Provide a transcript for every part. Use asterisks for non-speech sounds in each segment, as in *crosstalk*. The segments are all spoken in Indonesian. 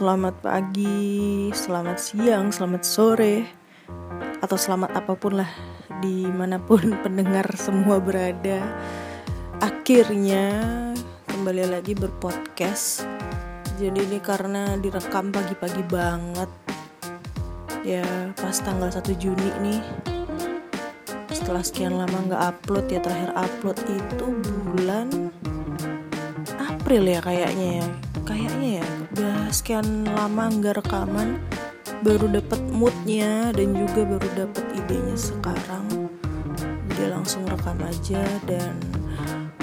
selamat pagi, selamat siang, selamat sore, atau selamat apa pun lah di mana pun *laughs* pendengar semua berada. Akhirnya kembali lagi berpodcast. Jadi ini karena direkam pagi-pagi banget. Ya pas tanggal 1 Juni nih. Setelah sekian lama nggak upload ya terakhir upload itu bulan April ya kayaknya ya kayaknya ya udah sekian lama nggak rekaman baru dapet moodnya dan juga baru dapet idenya sekarang. Jadi langsung rekam aja dan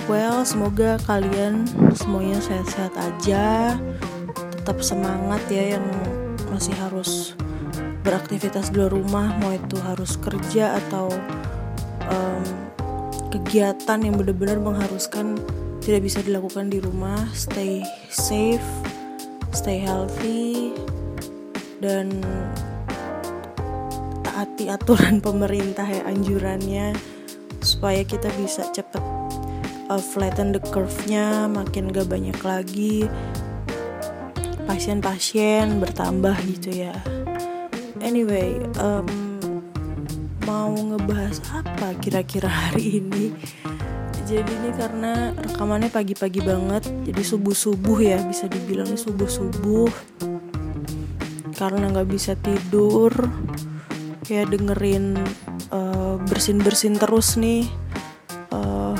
well semoga kalian semuanya sehat-sehat aja. Tetap semangat ya yang masih harus beraktivitas di luar rumah mau itu harus kerja atau um, kegiatan yang benar-benar mengharuskan tidak bisa dilakukan di rumah. Stay safe stay healthy dan taati aturan *laughs* pemerintah ya anjurannya supaya kita bisa cepet uh, flatten the curve-nya makin gak banyak lagi pasien-pasien bertambah gitu ya. Anyway um, mau ngebahas apa kira-kira hari ini jadi ini karena rekamannya pagi-pagi banget. Jadi subuh-subuh ya bisa dibilang subuh-subuh. Karena nggak bisa tidur ya dengerin uh, bersin-bersin terus nih uh,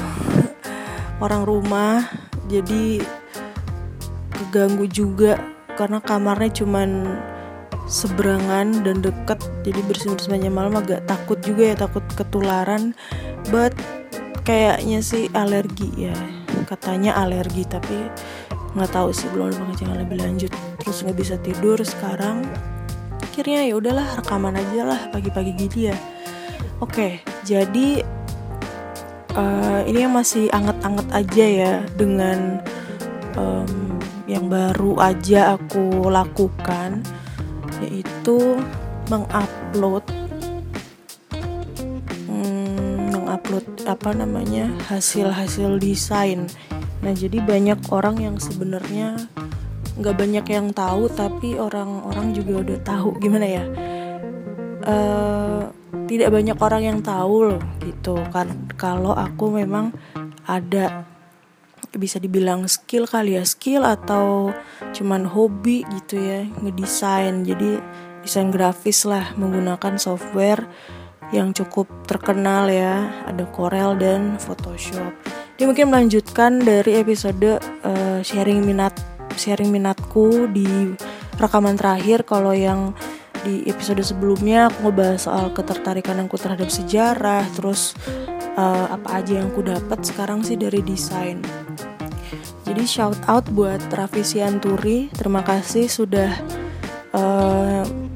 *laughs* orang rumah. Jadi keganggu juga karena kamarnya cuman seberangan dan deket. Jadi bersin-bersin banyak malam agak takut juga ya takut ketularan. But kayaknya sih alergi ya. Katanya alergi tapi nggak tahu sih belum ada pengajaran lebih lanjut. Terus nggak bisa tidur sekarang. Akhirnya ya udahlah rekaman aja lah pagi-pagi gini ya. Oke jadi uh, ini yang masih anget-anget aja ya dengan um, yang baru aja aku lakukan yaitu mengupload apa namanya hasil-hasil desain. Nah jadi banyak orang yang sebenarnya nggak banyak yang tahu tapi orang-orang juga udah tahu gimana ya. Uh, tidak banyak orang yang tahu loh gitu kan kalau aku memang ada bisa dibilang skill kali ya skill atau cuman hobi gitu ya ngedesain jadi desain grafis lah menggunakan software yang cukup terkenal ya ada Corel dan Photoshop. Dia mungkin melanjutkan dari episode uh, sharing minat sharing minatku di rekaman terakhir kalau yang di episode sebelumnya aku ngebahas soal ketertarikan aku terhadap sejarah terus uh, apa aja yang aku dapat sekarang sih dari desain. Jadi shout out buat Raffi Sianturi, terima kasih sudah uh,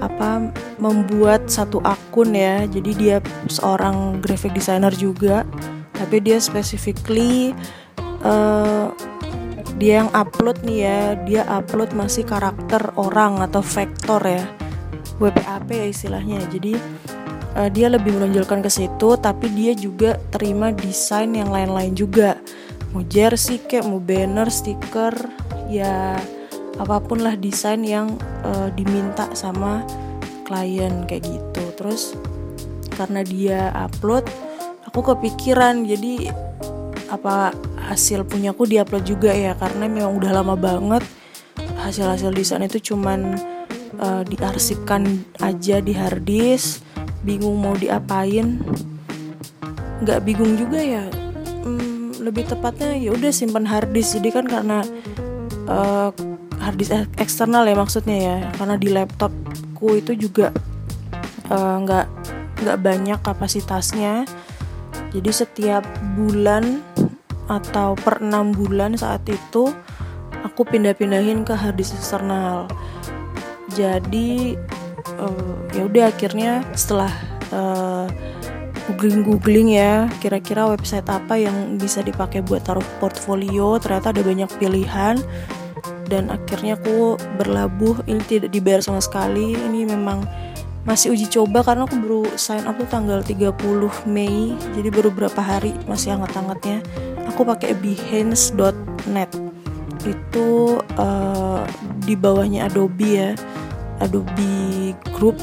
apa membuat satu akun ya. Jadi dia seorang graphic designer juga. Tapi dia specifically uh, dia yang upload nih ya. Dia upload masih karakter orang atau vektor ya. WPAP ya istilahnya. Jadi uh, dia lebih menonjolkan ke situ tapi dia juga terima desain yang lain-lain juga. Mau jersey kayak mau banner stiker ya apa pun lah desain yang uh, diminta sama klien kayak gitu. Terus karena dia upload aku kepikiran jadi apa hasil punyaku diupload juga ya karena memang udah lama banget hasil-hasil desain itu cuman uh, diarsipkan aja di harddisk bingung mau diapain. Nggak bingung juga ya hmm, lebih tepatnya ya udah simpan harddisk jadi kan karena uh, harddisk eksternal ya maksudnya ya. Karena di laptopku itu juga eh, nggak uh, nggak banyak kapasitasnya. Jadi setiap bulan atau per enam bulan saat itu aku pindah-pindahin ke harddisk eksternal. Jadi uh, ya udah akhirnya setelah uh, googling googling ya kira-kira website apa yang bisa dipakai buat taruh portfolio ternyata ada banyak pilihan dan akhirnya aku berlabuh. Ini tidak dibayar sama sekali. Ini memang masih uji coba karena aku baru sign up tuh tanggal 30 Mei. Jadi baru berapa hari masih hangat-hangatnya. Aku pakai behance.net itu uh, di bawahnya Adobe ya. Adobe Group.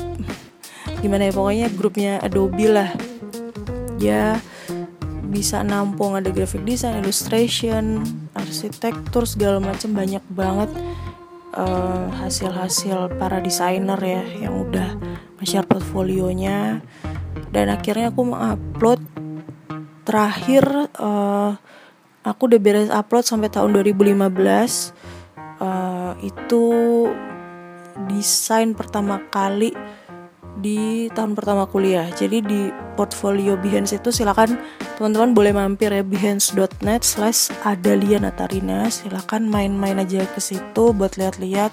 Gimana ya? Pokoknya grupnya Adobe lah. Ya bisa nampung ada graphic design, illustration, arsitektur segala macam banyak banget uh, hasil-hasil para desainer ya yang udah nge-share portfolionya. Dan akhirnya aku mengupload terakhir uh, aku udah beres upload sampai tahun 2015 uh, itu desain pertama kali di tahun pertama kuliah. Jadi di portfolio Behance itu silakan teman-teman boleh mampir ya behance.net slash Adalia Natarina. Silakan main-main aja ke situ buat lihat-lihat.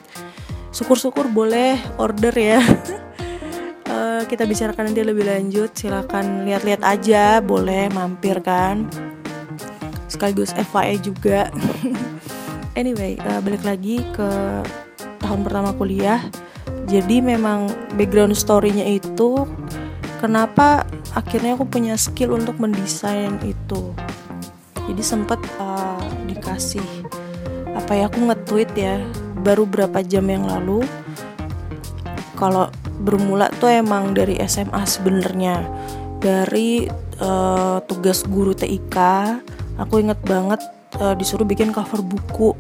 Syukur-syukur boleh order ya. uh, *laughs* kita bicarakan nanti lebih lanjut. Silakan lihat-lihat aja, boleh mampir kan. Sekaligus FYI juga. *laughs* anyway, uh, balik lagi ke tahun pertama kuliah jadi memang background story-nya itu kenapa akhirnya aku punya skill untuk mendesain itu? Jadi sempat uh, dikasih apa ya aku nge-tweet ya baru berapa jam yang lalu kalau bermula tuh emang dari SMA sebenarnya. Dari uh, tugas guru TIK aku inget banget uh, disuruh bikin cover buku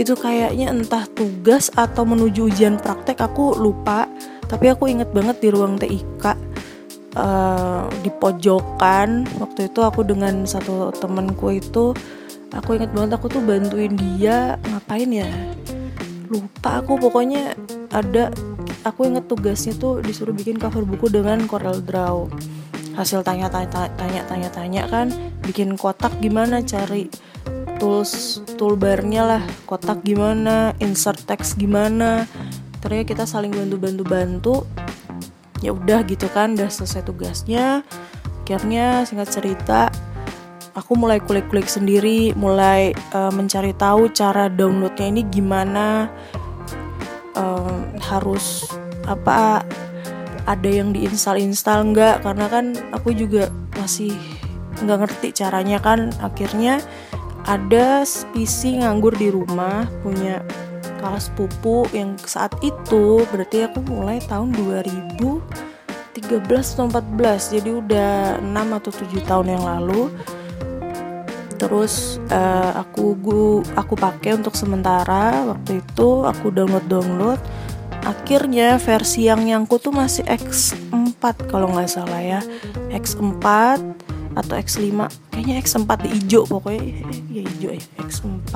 itu kayaknya entah tugas atau menuju ujian praktek aku lupa. Tapi aku inget banget di ruang TIK uh, eh, di pojokan. Waktu itu aku dengan satu temanku itu aku inget banget aku tuh bantuin dia ngapain ya? Lupa aku pokoknya ada aku inget tugasnya tuh disuruh bikin cover buku dengan Corel Draw. Hasil tanya-tanya tanya-tanya kan bikin kotak gimana cari tools toolbarnya lah. Kotak gimana insert text gimana. Ternyata kita saling bantu-bantu bantu. Ya udah gitu kan udah selesai tugasnya. Akhirnya singkat cerita aku mulai kulik-kulik sendiri mulai uh, mencari tahu cara downloadnya ini gimana. Uh, harus apa ada yang diinstal-install nggak? Karena kan aku juga masih nggak ngerti caranya kan. Akhirnya ada PC nganggur di rumah punya kelas sepupu yang saat itu berarti aku mulai tahun 2013 atau 14 jadi udah 6 atau 7 tahun yang lalu. Terus uh, aku gua, aku pakai untuk sementara waktu itu aku download download akhirnya versi yang nyangkut tuh masih X4 kalau nggak salah ya. X4 atau X5 kayaknya X4 di hijau pokoknya. Ya hijau ya. X4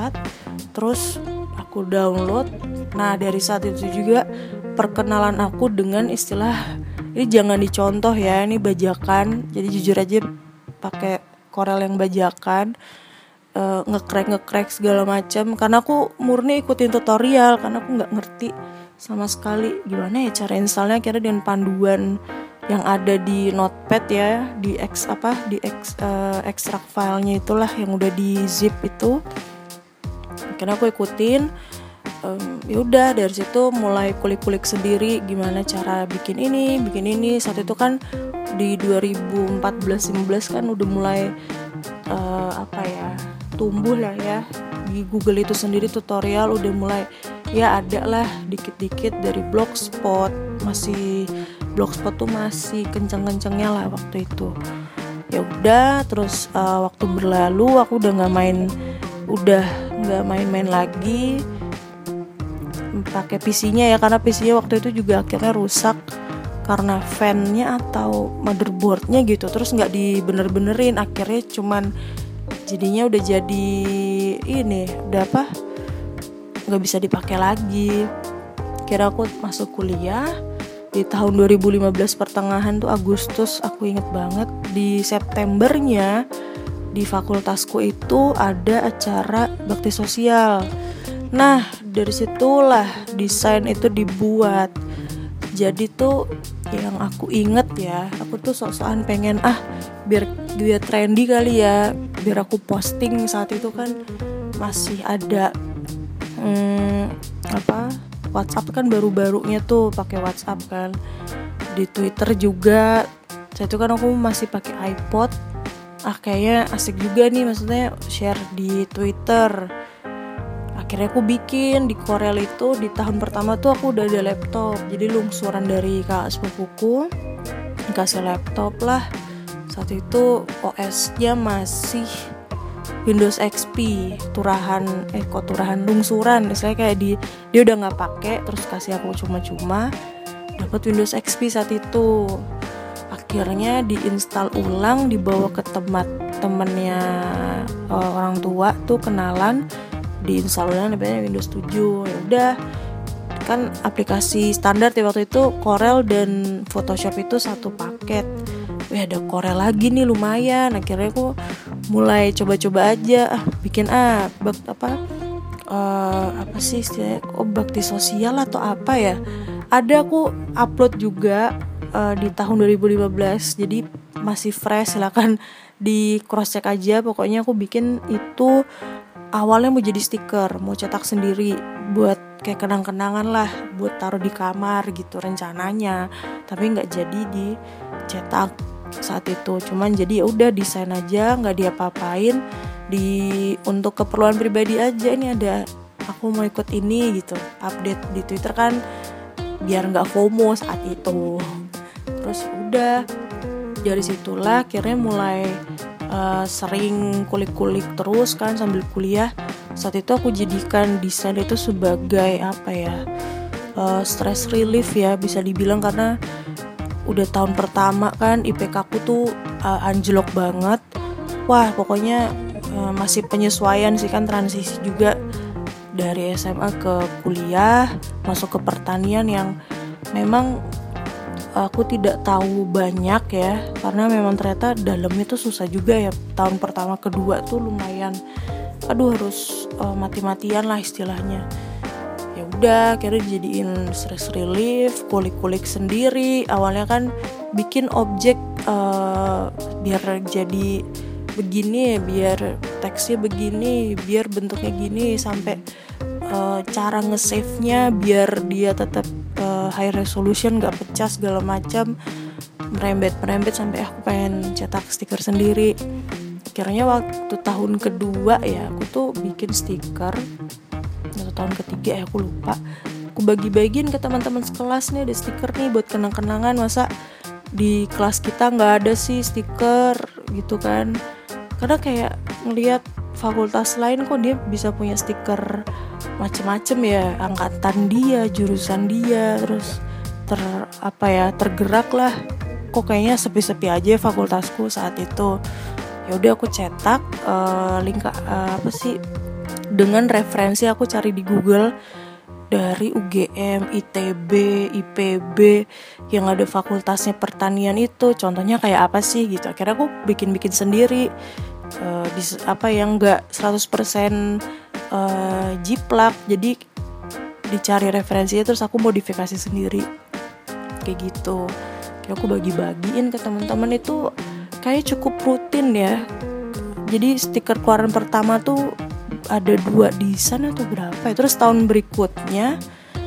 terus aku download. Nah dari saat itu juga perkenalan aku dengan istilah ini jangan dicontoh ya ini bajakan. Jadi jujur aja pakai Corel yang bajakan uh, ngekrek ngekrek segala macam. Karena aku murni ikutin tutorial karena aku nggak ngerti sama sekali gimana ya cara installnya kira dengan panduan yang ada di notepad ya di X apa di X uh, extract filenya itulah yang udah di zip itu. Karena aku ikutin um, ya udah dari situ mulai kulik-kulik sendiri gimana cara bikin ini bikin ini. Saat itu kan di 2014-15 kan udah mulai uh, apa ya tumbuh lah ya. Di Google itu sendiri tutorial udah mulai ya ada lah dikit-dikit dari blogspot masih blogspot tuh masih kenceng-kencengnya lah waktu itu. Ya udah terus uh, waktu berlalu aku udah nggak main udah nggak main-main lagi. Pakai PC-nya ya karena PC-nya waktu itu juga akhirnya rusak karena fan-nya atau motherboardnya gitu. Terus nggak dibener-benerin akhirnya cuman jadinya udah jadi ini udah apa nggak bisa dipakai lagi. Kira aku masuk kuliah di tahun 2015 pertengahan tuh Agustus aku inget banget di Septembernya di fakultasku itu ada acara bakti sosial. Nah dari situlah desain itu dibuat. Jadi tuh yang aku inget ya aku tuh sok-sokan pengen ah biar biar trendy kali ya biar aku posting. Saat itu kan masih ada hmm, apa WhatsApp kan baru-barunya tuh pakai WhatsApp kan. Di Twitter juga. Saya tuh kan aku masih pakai iPod. Ah kayaknya asik juga nih maksudnya share di Twitter. Akhirnya akhirnya aku bikin di Corel itu di tahun pertama tuh aku udah ada laptop. Jadi lungsuran dari kak sepupuku dikasih laptop lah. Saat itu OS-nya masih Windows XP turahan eh kok turahan lungsuran. Saya kayak di dia udah nggak pakai terus kasih aku cuma-cuma dapat Windows XP saat itu. Akhirnya diinstal ulang dibawa ke tempat temennya uh, orang tua tuh kenalan diinstal ulang namanya Windows 7 ya udah kan aplikasi standar ya waktu itu Corel dan Photoshop itu satu paket Wih ada Corel lagi nih lumayan. Akhirnya aku mulai coba-coba aja. Ah bikin ah bak apa uh, apa sih istilahnya? Oh bakti sosial atau apa ya? Ada aku upload juga uh, di tahun 2015 jadi masih fresh silakan di cross check aja. Pokoknya aku bikin itu awalnya mau jadi stiker mau cetak sendiri buat kayak kenang-kenangan lah buat taruh di kamar gitu rencananya. Tapi nggak jadi dicetak saat itu. Cuman jadi ya udah desain aja nggak diapa-apain. Di untuk keperluan pribadi aja ini ada aku mau ikut ini gitu. Update di Twitter kan biar nggak FOMO saat itu. Terus udah dari situlah akhirnya mulai uh, sering kulik-kulik terus kan sambil kuliah. Saat itu aku jadikan desain itu sebagai apa ya uh, stress relief ya bisa dibilang. Karena udah tahun pertama kan IPK aku tuh uh, anjlok banget. Wah pokoknya uh, masih penyesuaian sih kan transisi juga. Dari SMA ke kuliah masuk ke pertanian yang memang aku tidak tahu banyak ya. Karena memang ternyata dalamnya tuh susah juga ya. Tahun pertama kedua tuh lumayan. Aduh harus uh, mati-matian lah istilahnya. ya udah akhirnya jadiin stress relief kulik-kulik sendiri. Awalnya kan bikin objek uh, biar jadi begini biar teksnya begini biar bentuknya gini sampai uh, cara nge-save nya biar dia tetap uh, high resolution gak pecah segala macam. Merembet merembet sampai aku pengen cetak stiker sendiri. Kiranya waktu tahun kedua ya aku tuh bikin stiker tahun ketiga ya aku lupa. Aku bagi-bagiin ke teman-teman sekelas nih ada stiker nih buat kenang-kenangan masa di kelas kita nggak ada sih stiker gitu kan. Karena kayak ngelihat fakultas lain kok dia bisa punya stiker macem-macem ya angkatan dia jurusan dia terus ter apa ya tergerak lah. Kok kayaknya sepi-sepi aja fakultasku saat itu. Ya udah aku cetak uh, link uh, apa sih dengan referensi aku cari di Google dari UGM, ITB, IPB yang ada fakultasnya pertanian itu contohnya kayak apa sih gitu. Akhirnya aku bikin-bikin sendiri uh, apa yang enggak 100% uh, jiplak. Jadi dicari referensinya terus aku modifikasi sendiri. Kayak gitu. Kayak aku bagi-bagiin ke teman-teman itu kayak cukup rutin ya. Jadi stiker keluaran pertama tuh ada dua desain atau berapa ya? Terus tahun berikutnya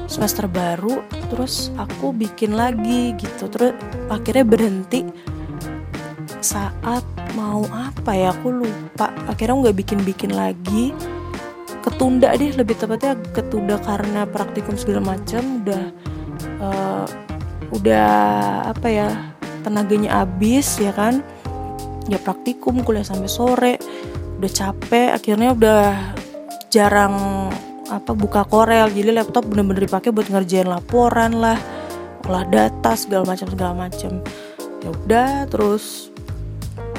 semester baru terus aku bikin lagi gitu. Terus akhirnya berhenti saat mau apa ya? Aku lupa. Akhirnya nggak bikin bikin lagi. Ketunda deh lebih tepatnya ketunda karena praktikum segala macam udah uh, udah apa ya tenaganya habis ya kan? Ya praktikum kuliah sampai sore udah capek akhirnya udah jarang apa buka Corel. Jadi laptop bener-bener dipakai buat ngerjain laporan lah olah data segala macam segala macam. Ya udah terus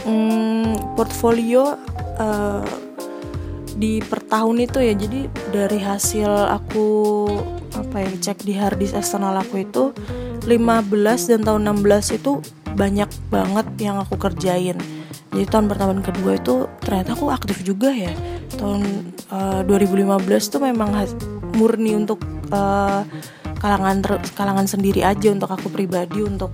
hmm, portfolio uh, di per tahun itu ya. Jadi dari hasil aku apa ya cek di harddisk eksternal aku itu 15 dan tahun 16 itu banyak banget yang aku kerjain jadi tahun pertama dan kedua itu ternyata aku aktif juga ya. Tahun uh, eh, 2015 tuh memang murni untuk uh, kalangan kalangan sendiri aja untuk aku pribadi untuk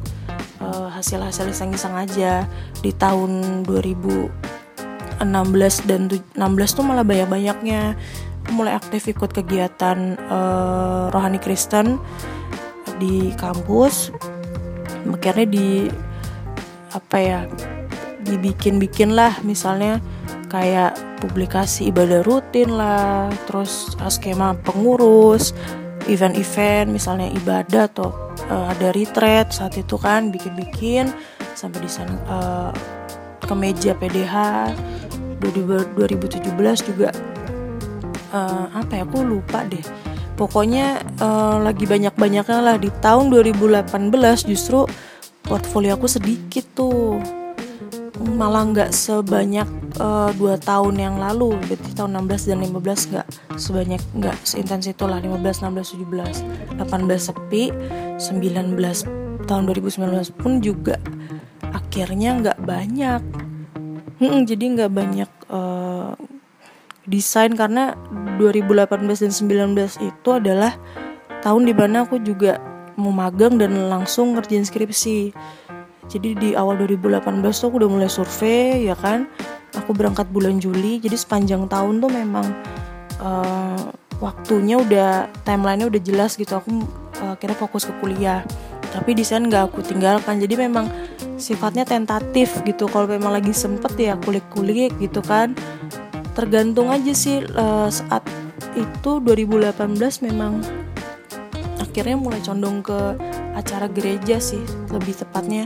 uh, hasil-hasil iseng-iseng aja. Di tahun 2016 dan 16 tuh malah banyak-banyaknya. Mulai aktif ikut kegiatan uh, rohani Kristen di kampus. Akhirnya di apa ya dibikin-bikin lah. Misalnya kayak publikasi ibadah rutin lah terus uh, skema pengurus event-event misalnya ibadah atau uh, ada retreat saat itu kan bikin-bikin sampai di sana uh, ke meja PDH 2017 juga uh, apa ya aku lupa deh. Pokoknya uh, lagi banyak-banyaknya lah. Di tahun 2018 justru portfolio aku sedikit tuh malah nggak sebanyak uh, dua tahun yang lalu. Berarti tahun 16 dan 15 nggak sebanyak nggak seintens itu lah. 15 16 17 18 sepi 19 tahun 2019 pun juga akhirnya nggak banyak. Hmm, jadi nggak banyak uh, desain. Karena 2018 dan 19 itu adalah tahun di mana aku juga mau magang dan langsung ngerjain skripsi jadi di awal 2018 tuh aku udah mulai survei ya kan? Aku berangkat bulan Juli jadi sepanjang tahun tuh memang uh, waktunya udah timelinenya udah jelas gitu. Aku uh, kira fokus ke kuliah. Tapi desain nggak aku tinggalkan. Jadi memang sifatnya tentatif gitu. Kalau memang lagi sempet ya kulik-kulik gitu kan. Tergantung aja sih uh, saat itu 2018 memang akhirnya mulai condong ke acara gereja sih lebih tepatnya.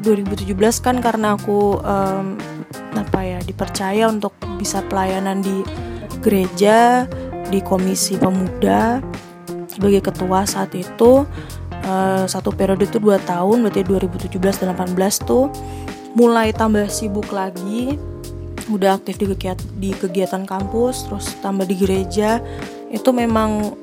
2017 kan karena aku um, apa ya dipercaya untuk bisa pelayanan di gereja di komisi pemuda. Sebagai ketua saat itu uh, satu periode itu dua tahun berarti 2017 dan 18 tuh mulai tambah sibuk lagi. Udah aktif di kegiatan, di kegiatan kampus terus tambah di gereja. Itu memang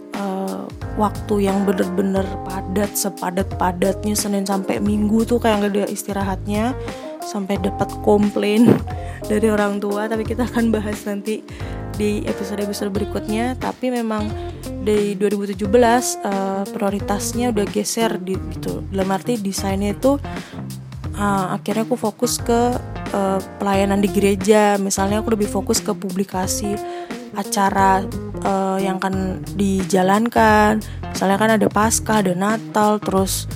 waktu yang bener-bener padat sepadat-padatnya Senin sampai Minggu tuh kayak gak ada istirahatnya sampai dapat komplain *laughs* dari orang tua. Tapi kita akan bahas nanti di episode-episode berikutnya. Tapi memang dari 2017 uh, eh, prioritasnya udah geser di gitu. Dalam arti desainnya itu uh, akhirnya aku fokus ke uh, pelayanan di gereja. Misalnya aku lebih fokus ke publikasi acara uh, yang akan dijalankan. Misalnya kan ada pasca ada natal terus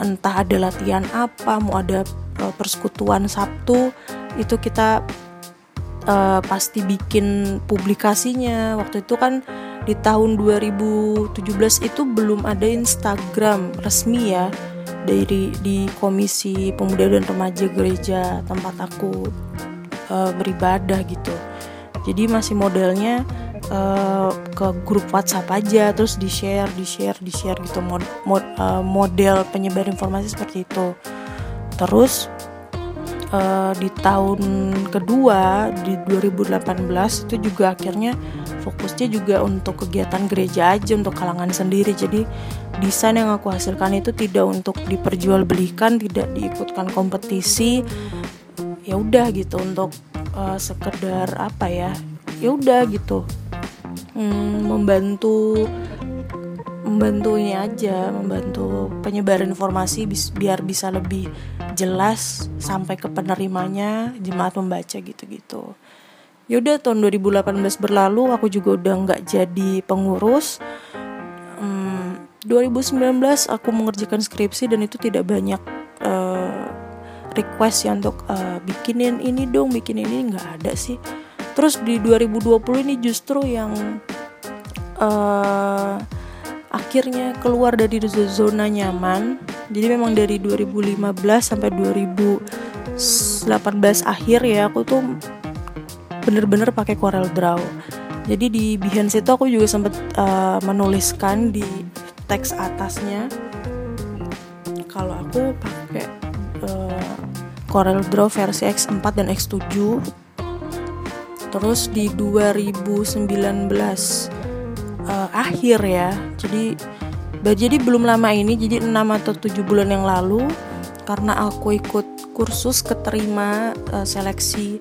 entah ada latihan apa mau ada uh, persekutuan sabtu itu kita uh, pasti bikin publikasinya. Waktu itu kan di tahun 2017 itu belum ada Instagram resmi ya dari di Komisi Pemuda dan Remaja Gereja tempat aku uh, beribadah gitu. Jadi masih modelnya uh, ke grup WhatsApp aja terus di share di share di share gitu. Mod, mod, uh, model penyebar informasi seperti itu. Terus uh, di tahun kedua di 2018 itu juga akhirnya fokusnya juga untuk kegiatan gereja aja untuk kalangan sendiri. Jadi desain yang aku hasilkan itu tidak untuk diperjualbelikan tidak diikutkan kompetisi. Ya udah gitu untuk uh, sekedar apa ya ya udah gitu hmm, membantu membantu ini aja membantu penyebaran informasi bis, biar bisa lebih jelas sampai ke penerimanya jemaat membaca gitu-gitu. Yaudah tahun 2018 berlalu aku juga udah nggak jadi pengurus. Hmm, 2019 aku mengerjakan skripsi dan itu tidak banyak uh, request ya untuk uh, bikinin ini dong bikinin ini nggak ada sih terus di 2020 ini justru yang uh, akhirnya keluar dari zona nyaman. Jadi memang dari 2015 sampai 2018 akhir ya aku tuh bener-bener pakai Corel Draw. Jadi di Behance itu aku juga sempat uh, menuliskan di teks atasnya kalau aku pakai uh, Corel Draw versi X4 dan X7 terus di 2019 uh, akhir ya. Jadi jadi belum lama ini jadi 6 atau 7 bulan yang lalu karena aku ikut kursus keterima uh, seleksi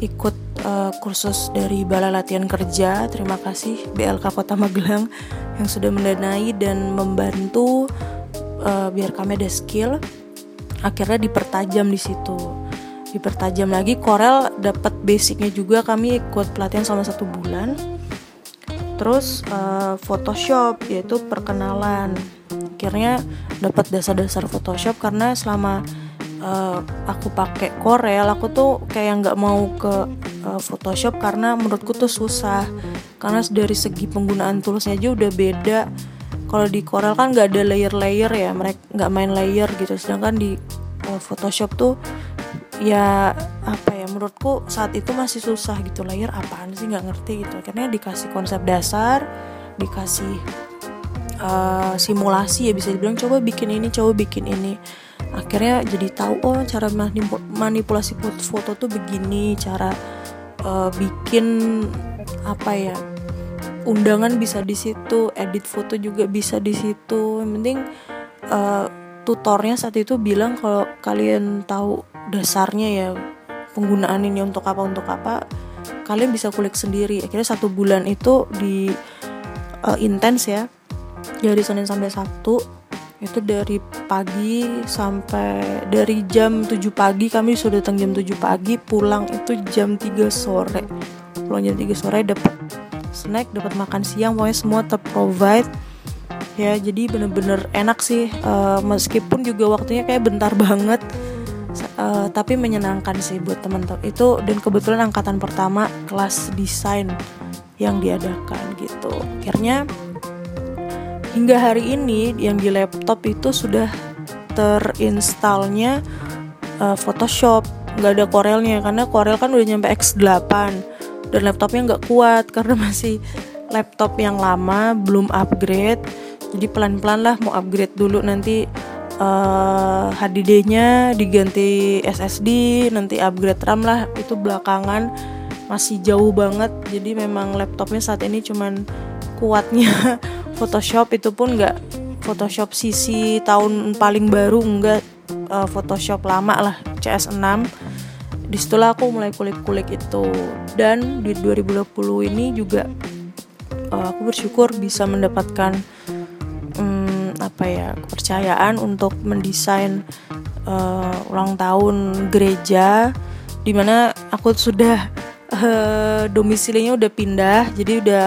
ikut uh, kursus dari Balai Latihan Kerja terima kasih BLK Kota Magelang yang sudah mendanai dan membantu uh, biar kami ada skill akhirnya dipertajam di situ dipertajam lagi Corel dapat basicnya juga kami ikut pelatihan selama satu bulan. Terus uh, Photoshop yaitu perkenalan. Akhirnya dapat dasar-dasar Photoshop karena selama uh, aku pakai Corel aku tuh kayak nggak mau ke uh, Photoshop karena menurutku tuh susah. Karena dari segi penggunaan toolsnya aja udah beda. Kalau di Corel kan nggak ada layer-layer ya mereka nggak main layer gitu. Sedangkan di uh, Photoshop tuh ya apa ya menurutku saat itu masih susah gitu layer apaan sih nggak ngerti gitu. Akhirnya dikasih konsep dasar dikasih uh, simulasi ya bisa dibilang coba bikin ini coba bikin ini. Akhirnya jadi tahu oh cara manipulasi foto tuh begini cara uh, bikin apa ya undangan bisa di situ edit foto juga bisa di situ. Yang penting uh, tutornya saat itu bilang kalau kalian tahu dasarnya ya penggunaan ini untuk apa untuk apa kalian bisa kulik sendiri. Akhirnya satu bulan itu di uh, intens ya dari Senin sampai Sabtu itu dari pagi sampai dari jam 7 pagi kami sudah datang jam 7 pagi pulang itu jam 3 sore. Pulang jam 3 sore dapat snack dapat makan siang pokoknya semua terprovide. Ya jadi bener-bener enak sih uh, meskipun juga waktunya kayak bentar *laughs* banget uh, tapi menyenangkan sih buat teman-teman itu dan kebetulan angkatan pertama kelas desain yang diadakan gitu. Akhirnya hingga hari ini yang di laptop itu sudah terinstalnya uh, Photoshop. Nggak ada Corelnya karena Corel kan udah nyampe X8 dan laptopnya nggak kuat *laughs* karena masih laptop yang lama belum upgrade. Jadi pelan-pelan lah mau upgrade dulu nanti uh, eh, HDD-nya diganti SSD nanti upgrade RAM lah. Itu belakangan masih jauh banget. Jadi memang laptopnya saat ini cuman kuatnya *laughs* Photoshop. Itu pun nggak Photoshop CC tahun paling baru nggak uh, Photoshop lama lah CS6 di situlah aku mulai kulik-kulik itu. Dan di 2020 ini juga uh, aku bersyukur bisa mendapatkan apa ya kepercayaan untuk mendesain uh, ulang tahun gereja di mana aku sudah uh, domisilinya udah pindah jadi udah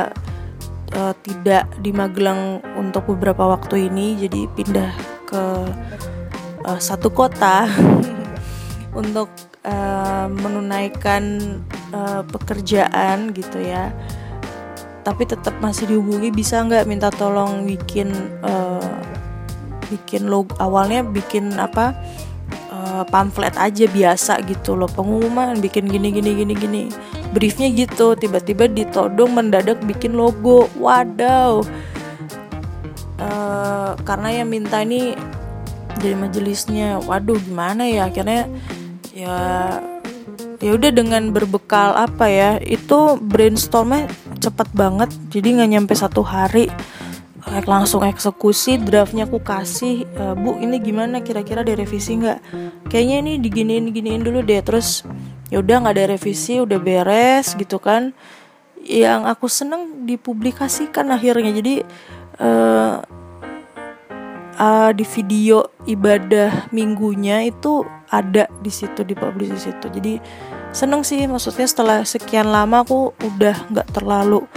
uh, tidak di Magelang untuk beberapa waktu ini jadi pindah ke uh, satu kota *laughs* untuk uh, menunaikan uh, pekerjaan gitu ya. Tapi tetap masih dihubungi bisa nggak minta tolong bikin uh, bikin log awalnya bikin apa uh, pamflet aja biasa gitu loh pengumuman bikin gini gini gini gini. Briefnya gitu tiba-tiba ditodong mendadak bikin logo. Wadaw. Uh, karena yang minta ini jadi majelisnya. Waduh gimana ya? Akhirnya ya ya udah dengan berbekal apa ya itu brainstormnya cepet banget. Jadi nggak nyampe satu hari langsung eksekusi draftnya aku kasih. E, bu ini gimana? Kira-kira ada revisi nggak? Kayaknya ini diginiin giniin dulu deh. Terus ya udah nggak ada revisi udah beres gitu kan. Yang aku seneng dipublikasikan akhirnya. Jadi uh, uh, di video ibadah minggunya itu ada di situ di publish di situ. Jadi seneng sih. Maksudnya setelah sekian lama aku udah nggak terlalu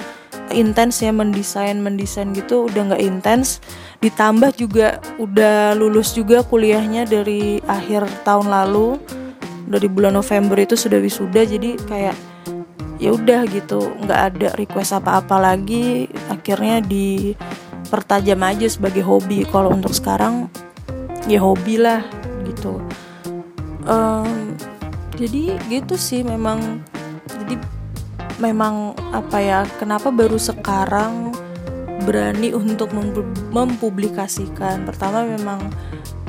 intens ya mendesain mendesain gitu udah nggak intens. Ditambah juga udah lulus juga kuliahnya dari akhir tahun lalu dari bulan November itu sudah wisuda jadi kayak ya udah gitu nggak ada request apa-apa lagi. Akhirnya dipertajam aja sebagai hobi. Kalau untuk sekarang ya hobi lah gitu. Um, jadi gitu sih memang. Jadi memang apa ya kenapa baru sekarang berani untuk mempublikasikan? Pertama memang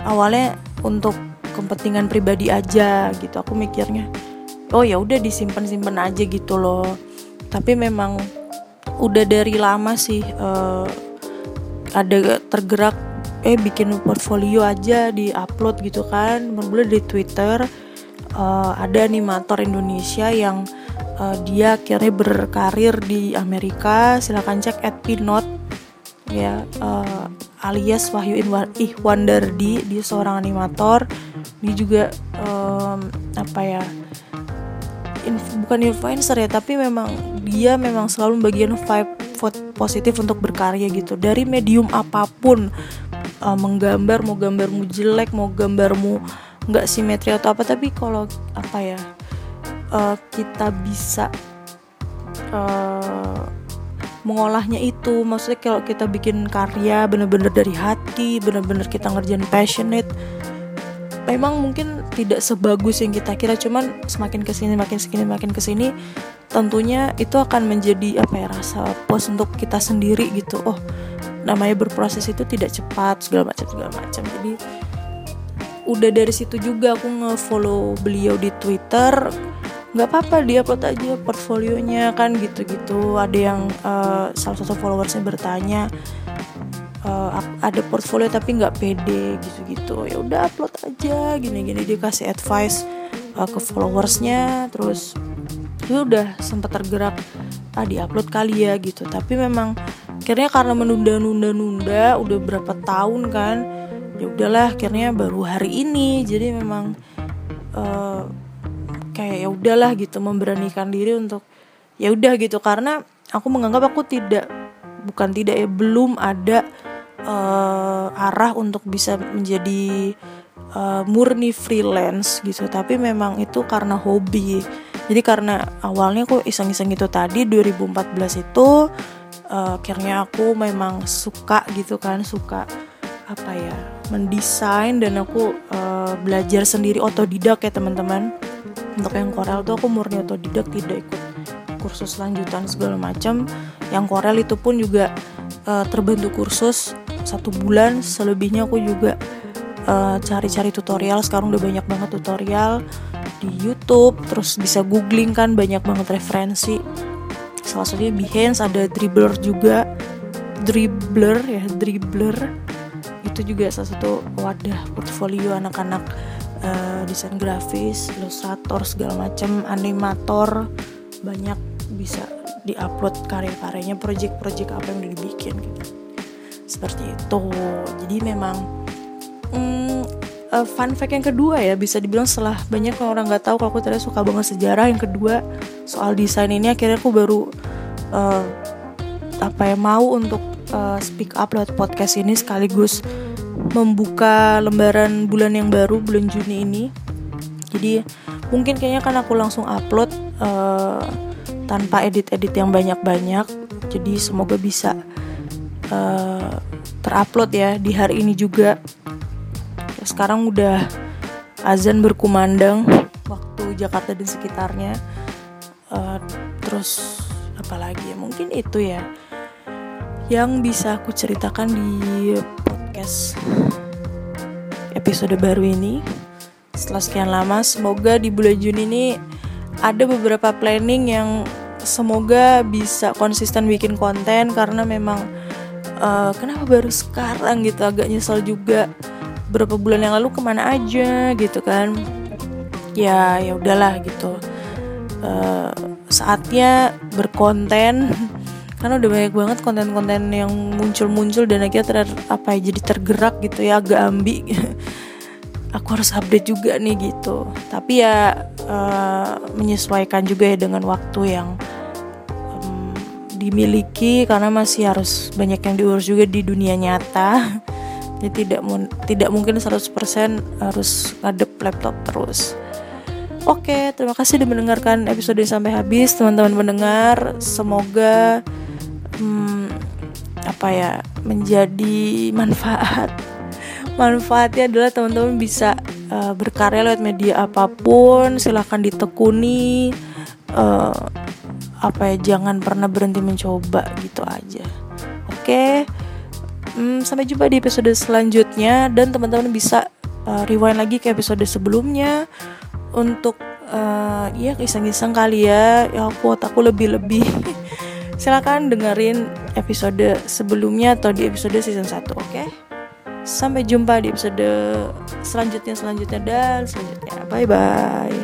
awalnya untuk kepentingan pribadi aja gitu aku mikirnya oh ya udah disimpan simpan aja gitu loh. Tapi memang udah dari lama sih uh, ada tergerak eh bikin portfolio aja di upload gitu kan. Mulai di Twitter uh, ada animator Indonesia yang uh, dia akhirnya berkarir di Amerika. Silahkan cek at pinot. Ya uh, alias Wahyu Ihwandardi. Dia seorang animator. Dia juga um, apa ya inf bukan influencer ya tapi memang dia memang selalu bagian vibe positif untuk berkarya gitu. Dari medium apa pun uh, menggambar mau gambarmu jelek mau gambarmu nggak simetri atau apa tapi kalau apa ya uh, kita bisa uh, mengolahnya itu. Maksudnya kalau kita bikin karya bener-bener dari hati bener-bener kita ngerjain passionate memang mungkin tidak sebagus yang kita kira. Cuman semakin ke sini makin ke sini makin ke sini tentunya itu akan menjadi apa ya rasa puas untuk kita sendiri gitu. Oh namanya berproses itu tidak cepat segala macam segala macam. Jadi udah dari situ juga aku nge-follow beliau di Twitter nggak apa-apa dia upload aja portfolionya kan gitu-gitu. Ada yang uh, salah satu followersnya bertanya uh, ada portfolio tapi nggak pede gitu-gitu. Ya udah upload aja gini-gini. Dia kasih advice uh, ke followersnya terus ya udah sempat tergerak ah upload kali ya gitu. Tapi memang akhirnya karena menunda-nunda-nunda udah berapa tahun kan ya udahlah akhirnya baru hari ini. Jadi memang uh, kayak ya udahlah gitu memberanikan diri untuk ya udah gitu. Karena aku menganggap aku tidak bukan tidak ya belum ada uh, arah untuk bisa menjadi uh, murni freelance gitu. Tapi memang itu karena hobi. Jadi karena awalnya aku iseng-iseng itu tadi 2014 itu uh, akhirnya aku memang suka gitu kan suka apa ya mendesain dan aku uh, belajar sendiri otodidak ya teman-teman untuk yang Corel tuh aku murni otodidak tidak ikut kursus lanjutan segala macam. Yang Corel itu pun juga uh, terbentuk kursus satu bulan selebihnya aku juga cari-cari uh, tutorial. Sekarang udah banyak banget tutorial di YouTube terus bisa googling kan banyak banget referensi. Salah satunya Behance ada Dribbler juga. Dribbler ya Dribbler. Itu juga salah satu wadah portfolio anak-anak uh, desain grafis, ilustrator segala macam, animator banyak bisa diupload karya-karyanya, project-project apa yang udah dibikin gitu. Seperti itu. Jadi memang hmm, uh, fun fact yang kedua ya bisa dibilang setelah banyak orang nggak tahu kalau aku ternyata suka banget sejarah yang kedua soal desain ini akhirnya aku baru uh, apa ya mau untuk uh, speak up lewat podcast ini sekaligus membuka lembaran bulan yang baru bulan Juni ini. Jadi mungkin kayaknya kan aku langsung upload uh, tanpa edit-edit yang banyak-banyak. Jadi semoga bisa uh, terupload ya di hari ini juga. Sekarang udah azan berkumandang waktu Jakarta dan sekitarnya. Uh, terus apalagi ya? Mungkin itu ya yang bisa aku ceritakan di podcast episode baru ini. Setelah sekian lama semoga di bulan Juni ini ada beberapa planning yang semoga bisa konsisten bikin konten karena memang uh, kenapa baru sekarang gitu? Agak nyesel juga. Berapa bulan yang lalu ke mana aja gitu kan? Ya ya udahlah gitu. Uh, saatnya berkonten karena udah banyak banget konten-konten yang muncul-muncul dan akhirnya ter apa ya jadi tergerak gitu ya agak ambi. *laughs* Aku harus update juga nih gitu. Tapi ya uh, menyesuaikan juga ya dengan waktu yang um, dimiliki karena masih harus banyak yang diurus juga di dunia nyata. *laughs* Jadi tidak tidak mungkin 100% harus ngadep laptop terus. Oke, terima kasih sudah mendengarkan episode sampai habis, teman-teman mendengar. Semoga hmm, apa ya menjadi manfaat. Manfaatnya adalah teman-teman bisa uh, berkarya lewat media apa pun. Silahkan ditekuni. Uh, apa ya, jangan pernah berhenti mencoba gitu aja. Oke. Hmm, sampai jumpa di episode selanjutnya dan teman-teman bisa uh, rewind lagi ke episode sebelumnya untuk uh, ya iseng-iseng kali ya ya aku aku lebih-lebih *laughs* silakan dengerin episode sebelumnya atau di episode season 1 oke okay? sampai jumpa di episode selanjutnya selanjutnya dan selanjutnya bye bye